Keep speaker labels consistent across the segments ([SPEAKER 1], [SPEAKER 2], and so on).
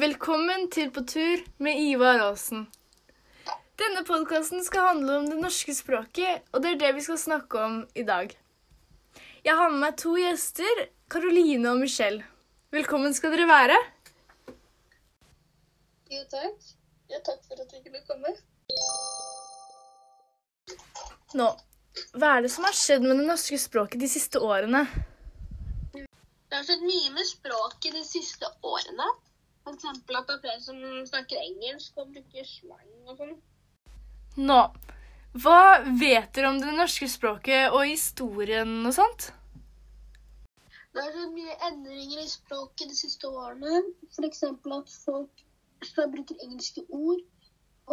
[SPEAKER 1] Velkommen til På tur med Ivar Aasen. Denne podkasten skal handle om det norske språket, og det er det vi skal snakke om i dag. Jeg har med meg to gjester, Karoline og Michelle. Velkommen skal dere være.
[SPEAKER 2] Jo, takk. Ja, takk for at jeg kunne komme.
[SPEAKER 1] Nå, hva er det som har skjedd med det norske språket de siste årene?
[SPEAKER 2] Det har skjedd mye med språket de siste årene. Eksempel at det er flere som snakker engelsk og bruker slang og sånn.
[SPEAKER 1] Nå, hva vet dere om det norske språket og historien og sånt?
[SPEAKER 2] Det har så mye endringer i språket de siste årene. Eksempel at folk bruker bruke engelske ord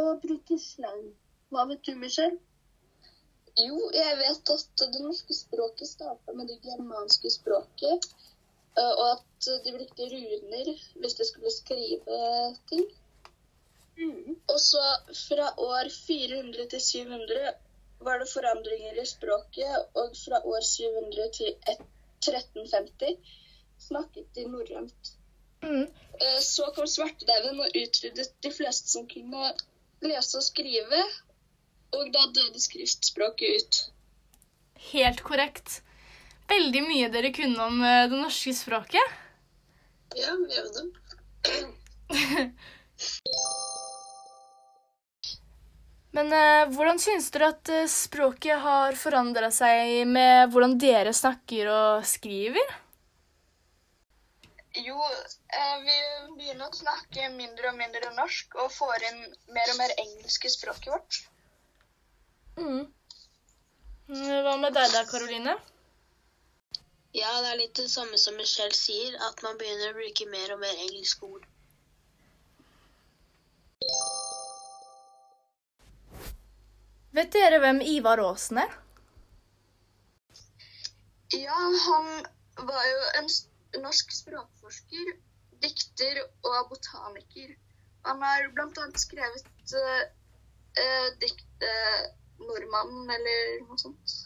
[SPEAKER 2] og bruker slang. Hva vet du, Michelle? Jo, jeg vet at det norske språket starta med det germanske språket. Eh, Og at de brukte runer hvis de skulle skrive ting. Og så fra år 400 til 700 var det forandringer i språket, og fra år 700 til 1350 snakket de norrønt.
[SPEAKER 1] Mm.
[SPEAKER 2] Eh, Så kom svartedauden og utryddet de fleste som kunne lese og skrive, og da døde skriftspråket ut.
[SPEAKER 1] Helt korrekt. Veldig mye dere kunne om eh, det norske språket.
[SPEAKER 2] Ja, vi øvde.
[SPEAKER 1] Men eh, hvordan syns dere at eh, språket har forandra seg med hvordan dere snakker og skriver?
[SPEAKER 2] Jo, eh, vi begynner å snakke mindre og mindre norsk, og får inn mer og mer engelsk i språket vårt.
[SPEAKER 1] Mm. Hva med deg da, Karoline?
[SPEAKER 2] Ja, det er litt det samme som Michelle sier, at man begynner å bruke mer og mer engelske ord.
[SPEAKER 1] Vet dere hvem Ivar Aasen er?
[SPEAKER 2] Ja, han var jo en norsk språkforsker, dikter og botaniker. Han har annet skrevet uh, uh, diktet 'Nordmannen' eller noe sånt.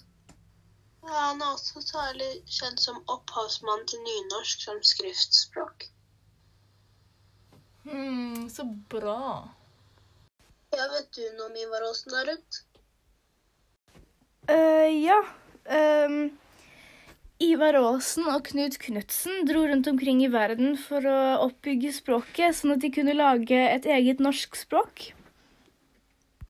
[SPEAKER 2] Ja, han er også særlig kjent som opphavsmann til nynorsk som skriftspråk.
[SPEAKER 1] Hmm, så bra.
[SPEAKER 2] Ja, vet du noe om Ivar Aasen der ute?
[SPEAKER 1] Uh, ja. Um, Ivar Aasen og Knut Knutsen dro rundt omkring i verden for å oppbygge språket, sånn at de kunne lage et eget norsk språk.